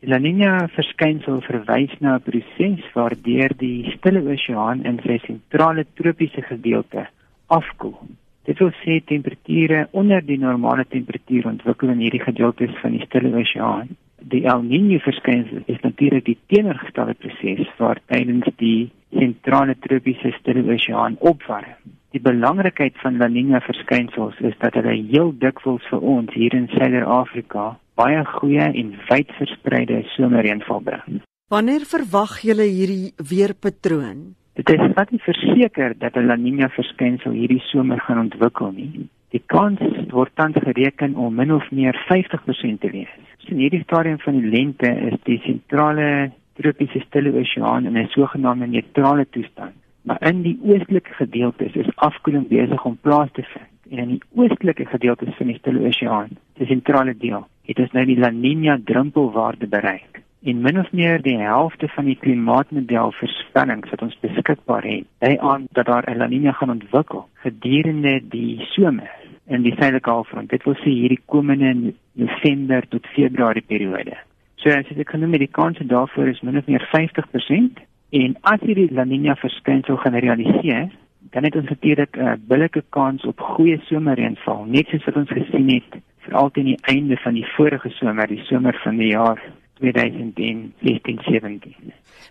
La Niña verskynsel verwys na 'n proses waardeur die Stille Oseaan in sy sentrale tropiese gedeelte afkoel. Dit wil sê temperature onder die normale temperatuur ontwikkel in hierdie gedeeltes van die Stille Oseaan. Die El Niño verskynsel is natuurlik die teenoorgestelde proses waar tydens die sentrale tropiese Stille Oseaan opwarm. Die belangrikheid van La Niña verskynsels is dat hulle heel dikwels vir ons hier in Suider-Afrika baie goeie en wyd verspreide somerreënval bring. Wanneer verwag julle hierdie weerpatroon? Dit is wat nie verseker dat 'n La Niña verskynsel hierdie somer gaan ontwikkel nie. Die kans word tans gereken om min of meer 50% te wees. So in hierdie stadium van die lente is die sentrale tropiese stille oseaan in 'n sogenaamde neutrale toestand maar in die oostelike gedeeltes is afkoeling besig om plaas te vind en in die oostelike gedeeltes van die Stille Oseaan, die sentrale deel, het ons nou die La Niña drempelwaarde bereik. En min of meer die helfte van die klimaatmodel voorspellings wat ons beskikbaar het, dui aan dat daar 'n La Niña gaan ontwikkel gedurende die somer in die suidelike halfrond. Dit wil sê hierdie komende November tot Februarie periode. So as ek genoem het die kans daarvoor is min of meer 50% En as hierdie La Niña verskynsel gaan realiseer, dan het ons natuurlik 'n uh, billike kans op goeie somerreënval, net soos wat ons gesien het veral teen die einde van die vorige somer, die somer van die jaar 2016-17.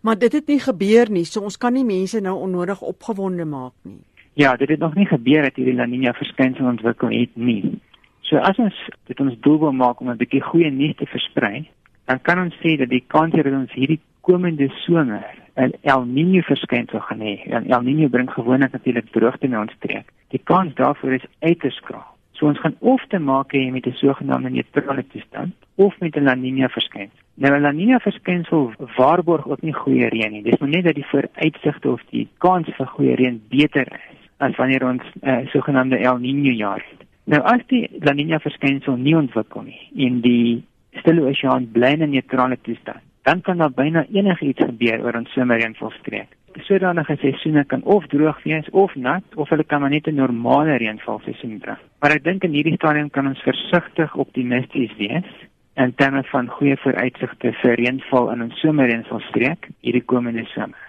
Maar dit het nie gebeur nie, so ons kan nie mense nou onnodig opgewonde maak nie. Ja, dit het nog nie gebeur dat hierdie La Niña verskynsel ontwikkel het nie. So as ons dit ons doel wil maak om 'n bietjie goeie nuus te versprei, dan kan ons sê dat die kans dat ons hierdie komende somer 'n El Niño verskynsel gaan hê. En El Niño bring gewoonlik natuurlik droogte na ons streek. Die kans daarvoor is uiters skraal. So ons gaan of te maak hê met 'n sogenaamde neutrale toestand of met 'n La Niña verskynsel. Nou 'n La Niña verskynsel waarborg ook nie goeie reën nie. Dis maar net dat die vooruitsigte of die kans vir goeie reën beter is as wanneer ons 'n uh, sogenaamde El Niño jaar het. Nou as die La Niña verskynsel nie ontwikkel nie en die Stille Oseaan bly in 'n neutrale toestand dan kan daar byna enigiets gebeur oor ons somerreënvalstreek. Sodanige seisoene kan of droog wees of nat of hulle kan maar net 'n normale reënvalseisoen dra. Maar ek dink in hierdie stadium kan ons versigtig optimisties wees en terme van goeie vooruitsigte vir reënval in ons somerreënvalstreek hierdie komende somer.